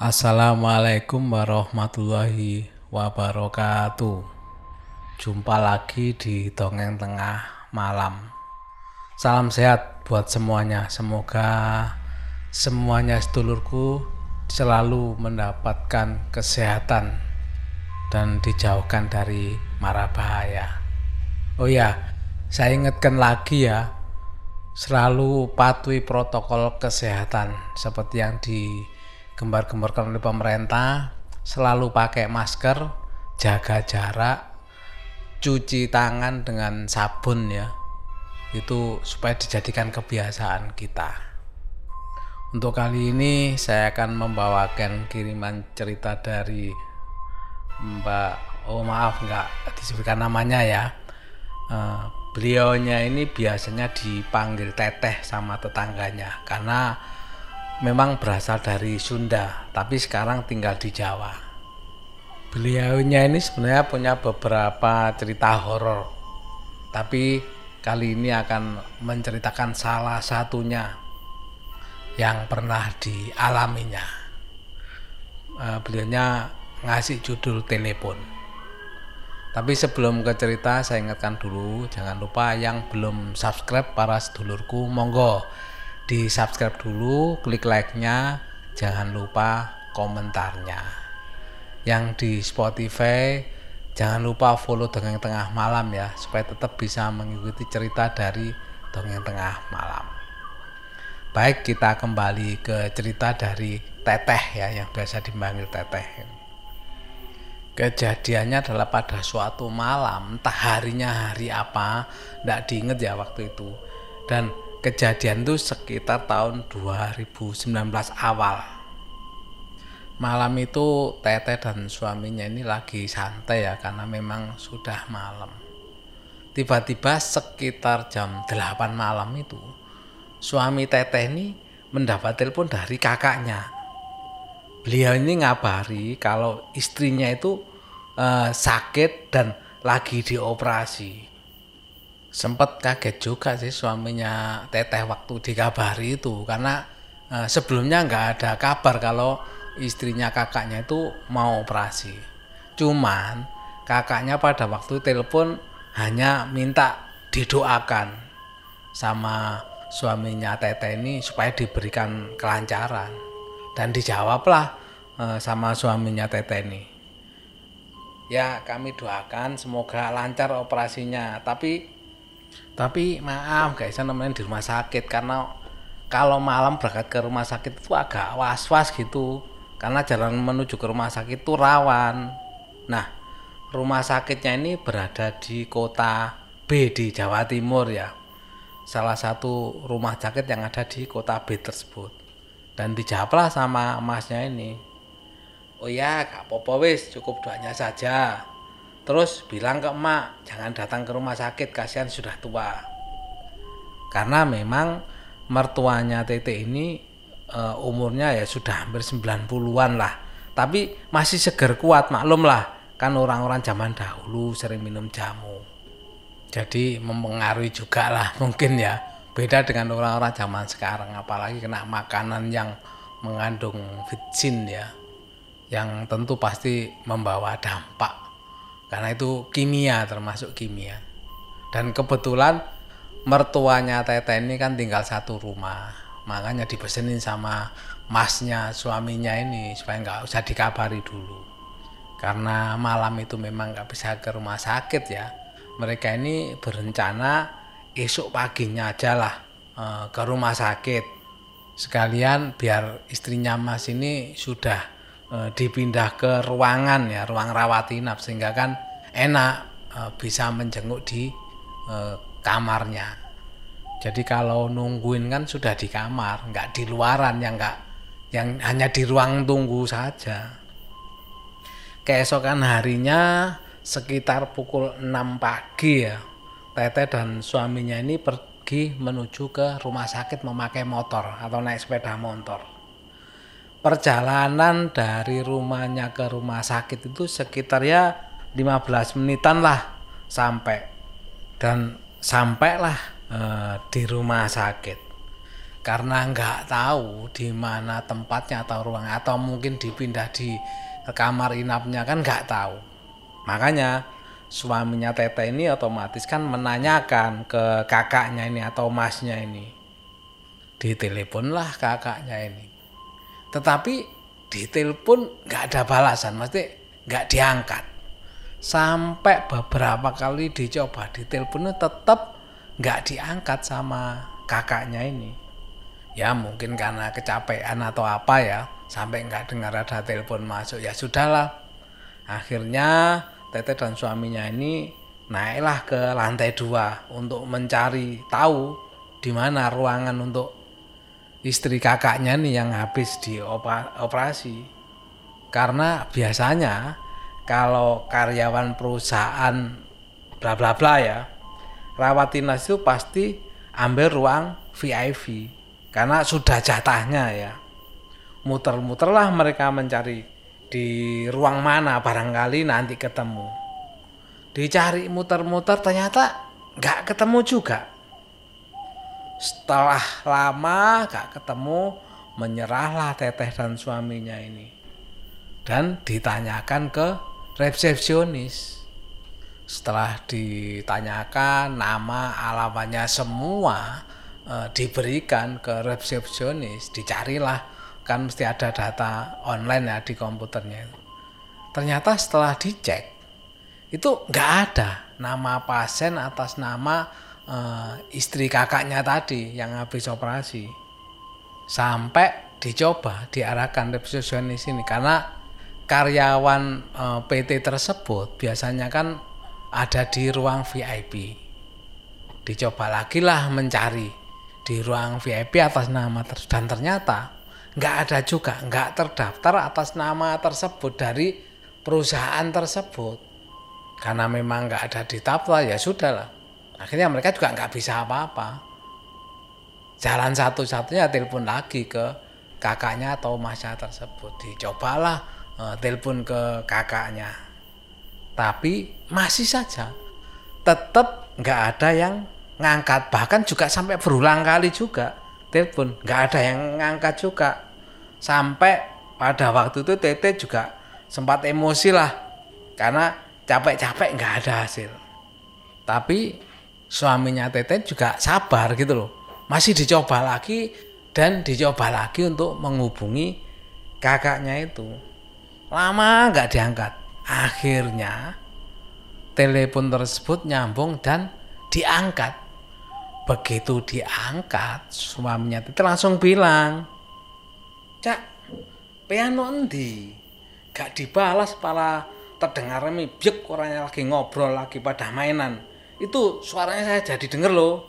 Assalamualaikum warahmatullahi wabarakatuh. Jumpa lagi di Dongeng Tengah Malam. Salam sehat buat semuanya. Semoga semuanya sedulurku selalu mendapatkan kesehatan dan dijauhkan dari mara bahaya. Oh ya, saya ingatkan lagi ya, selalu patuhi protokol kesehatan seperti yang digembar-gemborkan oleh pemerintah, selalu pakai masker, jaga jarak, cuci tangan dengan sabun ya. Itu supaya dijadikan kebiasaan kita. Untuk kali ini saya akan membawakan kiriman cerita dari Mbak Oh maaf nggak disebutkan namanya ya. Uh, beliaunya ini biasanya dipanggil teteh sama tetangganya karena memang berasal dari Sunda tapi sekarang tinggal di Jawa. Beliaunya ini sebenarnya punya beberapa cerita horor tapi kali ini akan menceritakan salah satunya yang pernah dialaminya. Uh, beliaunya ngasih judul telepon tapi sebelum ke cerita saya ingatkan dulu jangan lupa yang belum subscribe para sedulurku monggo di subscribe dulu klik like-nya jangan lupa komentarnya. Yang di Spotify jangan lupa follow dongeng tengah malam ya supaya tetap bisa mengikuti cerita dari dongeng tengah malam. Baik kita kembali ke cerita dari Teteh ya yang biasa dipanggil Teteh. Kejadiannya adalah pada suatu malam, entah harinya hari apa, tidak diinget ya waktu itu. Dan kejadian itu sekitar tahun 2019 awal. Malam itu Teteh dan suaminya ini lagi santai ya karena memang sudah malam. Tiba-tiba sekitar jam 8 malam itu suami Teteh ini mendapat telepon dari kakaknya beliau ini ngabari kalau istrinya itu uh, sakit dan lagi dioperasi. Sempat kaget juga sih suaminya Teteh waktu dikabari itu karena uh, sebelumnya nggak ada kabar kalau istrinya kakaknya itu mau operasi. Cuman kakaknya pada waktu telepon hanya minta didoakan sama suaminya Teteh ini supaya diberikan kelancaran dan dijawablah uh, sama suaminya Tete ini. Ya kami doakan semoga lancar operasinya. Tapi tapi maaf guys, saya nemenin di rumah sakit karena kalau malam berangkat ke rumah sakit itu agak was-was gitu karena jalan menuju ke rumah sakit itu rawan. Nah, rumah sakitnya ini berada di kota B di Jawa Timur ya. Salah satu rumah sakit yang ada di kota B tersebut dan dijawablah sama emasnya ini oh ya gak apa-apa wis cukup doanya saja terus bilang ke emak jangan datang ke rumah sakit kasihan sudah tua. Karena memang mertuanya Tete ini uh, umurnya ya sudah hampir 90-an lah. Tapi masih seger kuat maklum lah. Kan orang-orang zaman dahulu sering minum jamu. Jadi mempengaruhi juga lah mungkin ya. Beda dengan orang-orang zaman sekarang apalagi kena makanan yang mengandung vitsin ya. Yang tentu pasti membawa dampak karena itu kimia termasuk kimia. Dan kebetulan mertuanya Tete ini kan tinggal satu rumah. Makanya dipesenin sama masnya suaminya ini supaya nggak usah dikabari dulu. Karena malam itu memang nggak bisa ke rumah sakit ya. Mereka ini berencana esok paginya aja lah uh, ke rumah sakit. Sekalian biar istrinya Mas ini sudah uh, dipindah ke ruangan ya ruang rawat inap sehingga kan enak uh, bisa menjenguk di uh, kamarnya jadi kalau nungguin kan sudah di kamar nggak di luaran yang nggak yang hanya di ruang tunggu saja keesokan harinya sekitar pukul 6 pagi ya Tete dan suaminya ini pergi menuju ke rumah sakit memakai motor atau naik sepeda motor. Perjalanan dari rumahnya ke rumah sakit itu sekitar ya 15 menitan lah sampai dan sampailah e, di rumah sakit. karena nggak tahu di mana tempatnya atau ruang atau mungkin dipindah di kamar inapnya kan nggak tahu. Makanya suaminya Tete ini otomatis kan menanyakan ke kakaknya ini atau masnya ini. Diteleponlah kakaknya ini tetapi ditelepon nggak ada balasan mesti nggak diangkat. Sampai beberapa kali dicoba diteleponnya tetap nggak diangkat sama kakaknya ini. Ya mungkin karena kecapean atau apa ya sampai nggak dengar ada telepon masuk ya sudahlah. Akhirnya Tete dan suaminya ini naiklah ke lantai dua untuk mencari tahu di mana ruangan untuk istri kakaknya nih yang habis di operasi. Karena biasanya kalau karyawan perusahaan bla bla bla ya rawat inap itu pasti ambil ruang VIP karena sudah jatahnya ya. Muter-muterlah mereka mencari di ruang mana barangkali nanti ketemu. Dicari muter-muter ternyata nggak ketemu juga setelah lama gak ketemu menyerahlah teteh dan suaminya ini. Dan ditanyakan ke resepsionis. Setelah ditanyakan nama alamatnya semua e, diberikan ke resepsionis. Dicarilah kan mesti ada data online ya di komputernya ternyata setelah dicek itu nggak ada nama pasien atas nama e, istri kakaknya tadi yang habis operasi sampai dicoba diarahkan resepsionis ini. Karena karyawan e, eh, PT tersebut biasanya kan ada di ruang VIP dicoba lagi lah mencari di ruang VIP atas nama tersebut dan ternyata nggak ada juga nggak terdaftar atas nama tersebut dari perusahaan tersebut. Karena memang nggak ada di tabla ya sudah lah akhirnya mereka juga nggak bisa apa-apa. Jalan satu-satunya telepon lagi ke kakaknya atau masnya tersebut. Dicobalah uh, telepon ke kakaknya. Tapi masih saja. Tetap nggak ada yang ngangkat. Bahkan juga sampai berulang kali juga telepon. Nggak ada yang ngangkat juga. Sampai pada waktu itu Tete juga sempat emosi lah. Karena capek-capek nggak ada hasil. Tapi suaminya Tete juga sabar gitu loh. Masih dicoba lagi dan dicoba lagi untuk menghubungi kakaknya itu. Lama nggak diangkat. Akhirnya telepon tersebut nyambung dan diangkat. Begitu diangkat suaminya itu langsung bilang cak piano endi? Gak dibalas para terdengar mibyek orangnya lagi ngobrol lagi pada mainan itu suaranya saya jadi denger loh.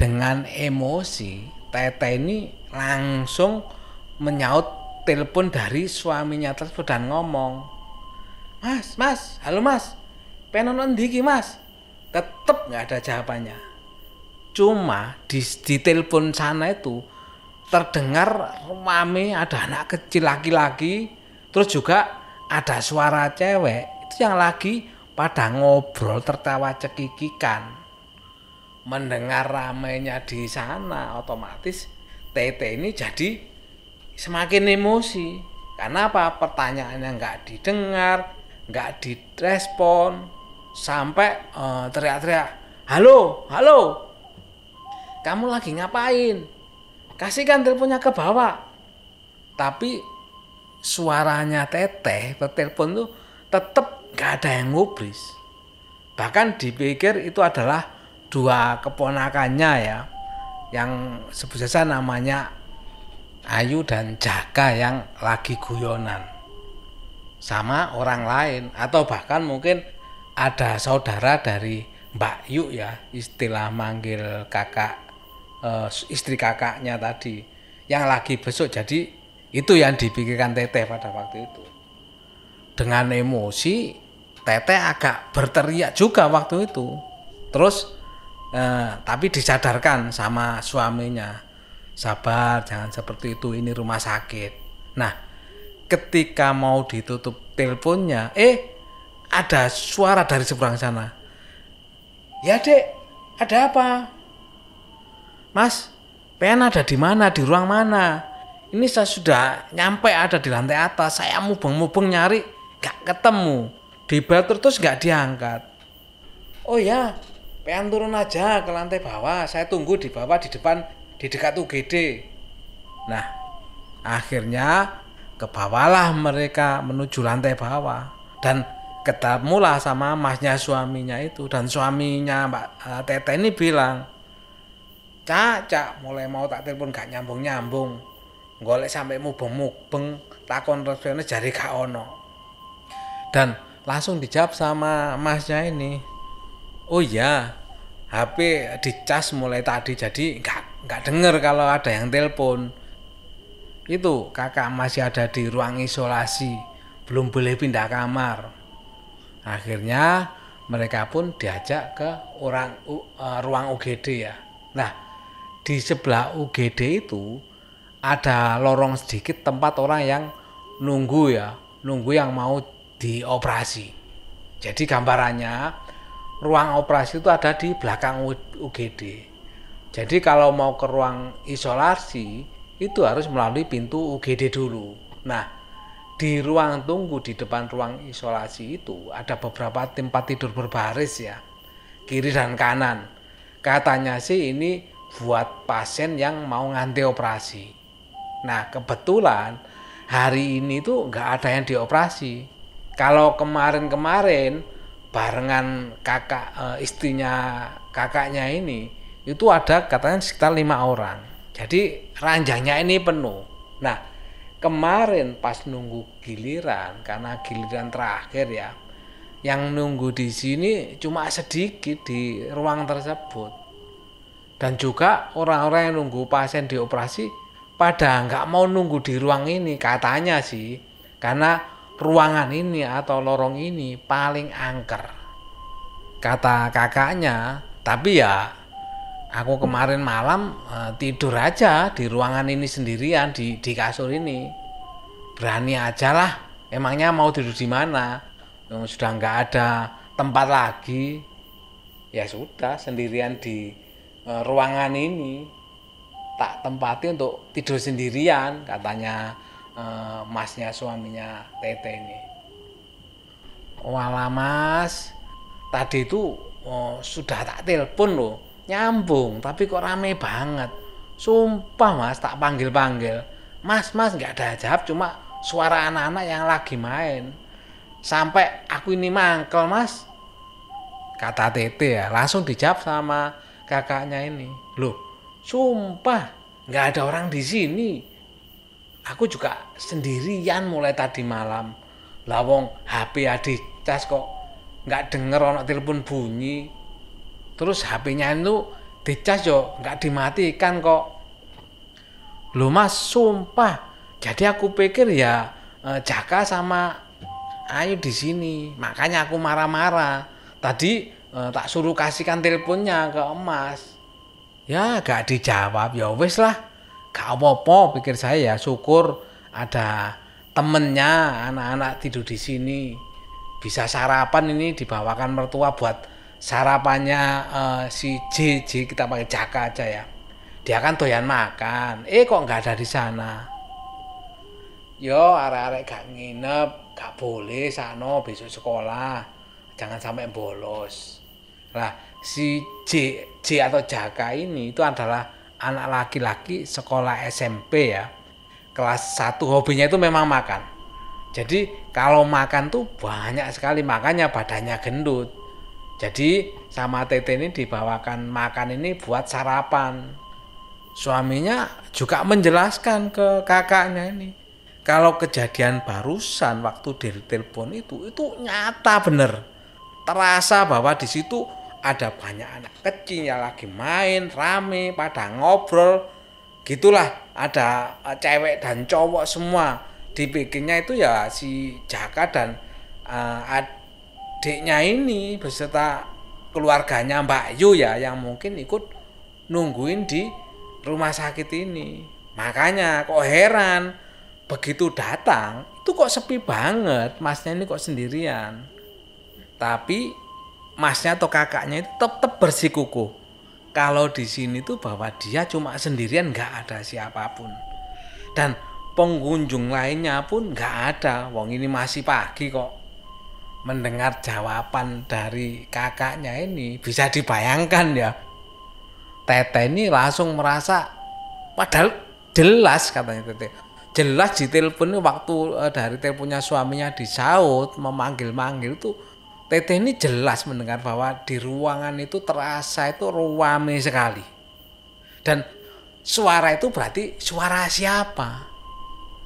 Dengan emosi Tete ini langsung menyaut telepon dari suaminya tersebut dan ngomong mas mas halo mas. Penon endi mas. Tetep nggak ada jawabannya. Cuma di, di telepon sana itu terdengar mame ada anak kecil laki-laki, terus juga ada suara cewek. Itu yang lagi pada ngobrol tertawa cekikikan. Mendengar ramainya di sana otomatis Tete ini jadi semakin emosi. Karena apa? Pertanyaannya nggak didengar, nggak direspon, sampai uh, teriak-teriak, halo, halo, kamu lagi ngapain? Kasihkan teleponnya ke bawah. Tapi suaranya teteh, telepon tuh tetap gak ada yang ngubris. Bahkan dipikir itu adalah dua keponakannya ya. Yang sebut saja namanya Ayu dan Jaka yang lagi guyonan. Sama orang lain. Atau bahkan mungkin ada saudara dari Mbak Yu ya istilah manggil kakak uh, istri kakaknya tadi yang lagi besok jadi itu yang dipikirkan Teteh pada waktu itu dengan emosi Teteh agak berteriak juga waktu itu. Terus uh, tapi disadarkan sama suaminya sabar jangan seperti itu ini rumah sakit. Nah ketika mau ditutup teleponnya eh ada suara dari seberang sana. Ya dek ada apa? Mas, PN ada di mana di ruang mana? Ini saya sudah nyampe ada di lantai atas saya mubeng-mubeng nyari gak ketemu. Di bel terus gak diangkat. Oh ya pengen turun aja ke lantai bawah. Saya tunggu di bawah di depan di dekat UGD nah akhirnya ke bawahlah mereka menuju lantai bawah. Dan ketemulah sama masnya suaminya itu. Dan suaminya Mbak uh, Tete ini bilang Cak, cak, mulai mau tak telepon gak nyambung-nyambung. Golek sampai mubeng-mubeng, takon resepsionis jari gak ono. Dan langsung dijawab sama masnya ini. Oh iya, HP dicas mulai tadi jadi nggak nggak denger kalau ada yang telepon. Itu kakak masih ada di ruang isolasi, belum boleh pindah kamar. Akhirnya mereka pun diajak ke orang uh, ruang UGD ya. Nah, di sebelah UGD itu ada lorong sedikit tempat orang yang nunggu ya, nunggu yang mau dioperasi. Jadi gambarannya ruang operasi itu ada di belakang UGD. Jadi kalau mau ke ruang isolasi itu harus melalui pintu UGD dulu. Nah, di ruang tunggu di depan ruang isolasi itu ada beberapa tempat tidur berbaris ya, kiri dan kanan. Katanya sih ini buat pasien yang mau nganti operasi. Nah kebetulan hari ini tuh nggak ada yang dioperasi. Kalau kemarin-kemarin barengan kakak e, istrinya kakaknya ini itu ada katanya sekitar lima orang. Jadi ranjangnya ini penuh. Nah kemarin pas nunggu giliran karena giliran terakhir ya, yang nunggu di sini cuma sedikit di ruang tersebut dan juga orang-orang yang nunggu pasien dioperasi pada nggak mau nunggu di ruang ini katanya sih karena ruangan ini atau lorong ini paling angker. Kata kakaknya tapi ya aku kemarin malam uh, tidur aja di ruangan ini sendirian di di kasur ini. Berani aja lah emangnya mau tidur di mana? Sudah nggak ada tempat lagi. Ya sudah sendirian di Eh, ruangan ini. Tak tempati untuk tidur sendirian katanya uh, masnya suaminya Tete ini. Wala mas, tadi itu oh, sudah tak telepon loh, nyambung tapi kok rame banget. Sumpah mas, tak panggil-panggil. Mas, mas nggak ada jawab, cuma suara anak-anak yang lagi main. Sampai aku ini mangkel mas, kata Tete ya, langsung dijawab sama kakaknya ini loh sumpah nggak ada orang di sini aku juga sendirian mulai tadi malam. Lawong HP adik cas kok nggak denger orang telepon bunyi. Terus HP-nya itu dicas yo nggak dimatikan kok. Lo mas sumpah. Jadi aku pikir ya eh, Jaka sama Ayu di sini. Makanya aku marah-marah. Tadi uh, tak suruh kasihkan teleponnya ke emas ya gak dijawab. Ya wes lah gak apa-apa pikir saya ya syukur ada temennya anak-anak tidur di sini. Bisa sarapan ini dibawakan mertua buat sarapannya uh, si J, J kita pakai Jaka aja ya. Dia kan doyan makan. Eh kok nggak ada di sana? Yo arek-arek gak nginep gak boleh sano besok sekolah. Jangan sampai bolos. Nah, si J, J atau Jaka ini itu adalah anak laki-laki sekolah SMP ya. Kelas 1 hobinya itu memang makan. Jadi kalau makan tuh banyak sekali makanya badannya gendut. Jadi sama Tete ini dibawakan makan ini buat sarapan. Suaminya juga menjelaskan ke kakaknya ini. Kalau kejadian barusan waktu dari telepon itu itu nyata bener. Terasa bahwa di situ ada banyak anak kecil yang lagi main rame pada ngobrol. Gitulah ada eh, cewek dan cowok semua. Dibikinnya itu ya si Jaka dan uh, adiknya ini beserta keluarganya Mbak Yu ya yang mungkin ikut nungguin di rumah sakit ini. Makanya kok heran begitu datang itu kok sepi banget masnya ini kok sendirian. Tapi masnya atau kakaknya itu tetap bersikukuh kalau di sini tuh bahwa dia cuma sendirian nggak ada siapa pun. Dan pengunjung lainnya pun nggak ada. Wong ini masih pagi kok. Mendengar jawaban dari kakaknya ini bisa dibayangkan ya. Tete ini langsung merasa padahal jelas katanya Tete. Jelas di telepon waktu uh, dari teleponnya suaminya disaut memanggil-manggil tuh Tete ini jelas mendengar bahwa di ruangan itu terasa itu ruame sekali. Dan suara itu berarti suara siapa?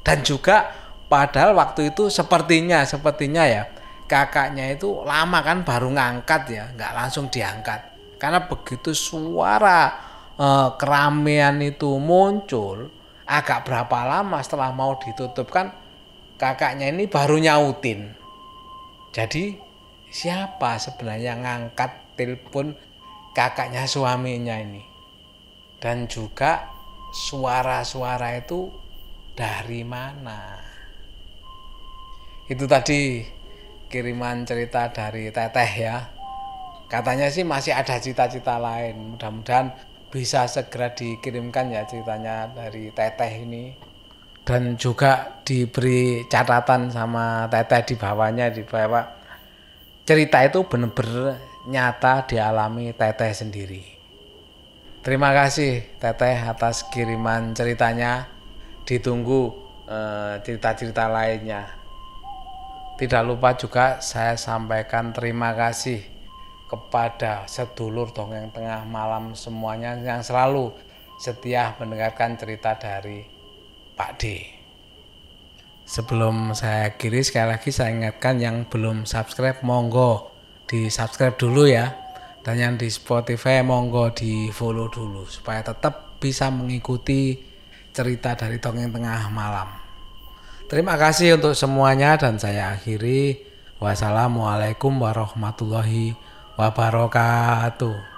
Dan juga padahal waktu itu sepertinya sepertinya ya kakaknya itu lama kan baru ngangkat ya nggak langsung diangkat. Karena begitu suara uh, keramaian itu muncul agak berapa lama setelah mau ditutup kan kakaknya ini baru nyautin. Jadi siapa sebenarnya ngangkat telepon kakaknya suaminya ini? Dan juga suara-suara itu dari mana? Itu tadi kiriman cerita dari teteh ya. Katanya sih masih ada cita-cita lain. Mudah-mudahan bisa segera dikirimkan ya ceritanya dari teteh ini. Dan juga diberi catatan sama teteh di bawahnya di bawah cerita itu benar-benar nyata dialami teteh sendiri. Terima kasih teteh atas kiriman ceritanya. Ditunggu eh, cerita-cerita eh, lainnya. Tidak lupa juga saya sampaikan terima kasih kepada sedulur dongeng tengah malam semuanya yang selalu setia mendengarkan cerita dari Pak D. Sebelum saya akhiri sekali lagi saya ingatkan yang belum subscribe monggo di subscribe dulu ya dan yang di Spotify monggo di follow dulu supaya tetap bisa mengikuti cerita dari dongeng tengah malam. Terima kasih untuk semuanya dan saya akhiri. Wassalamualaikum warahmatullahi wabarakatuh.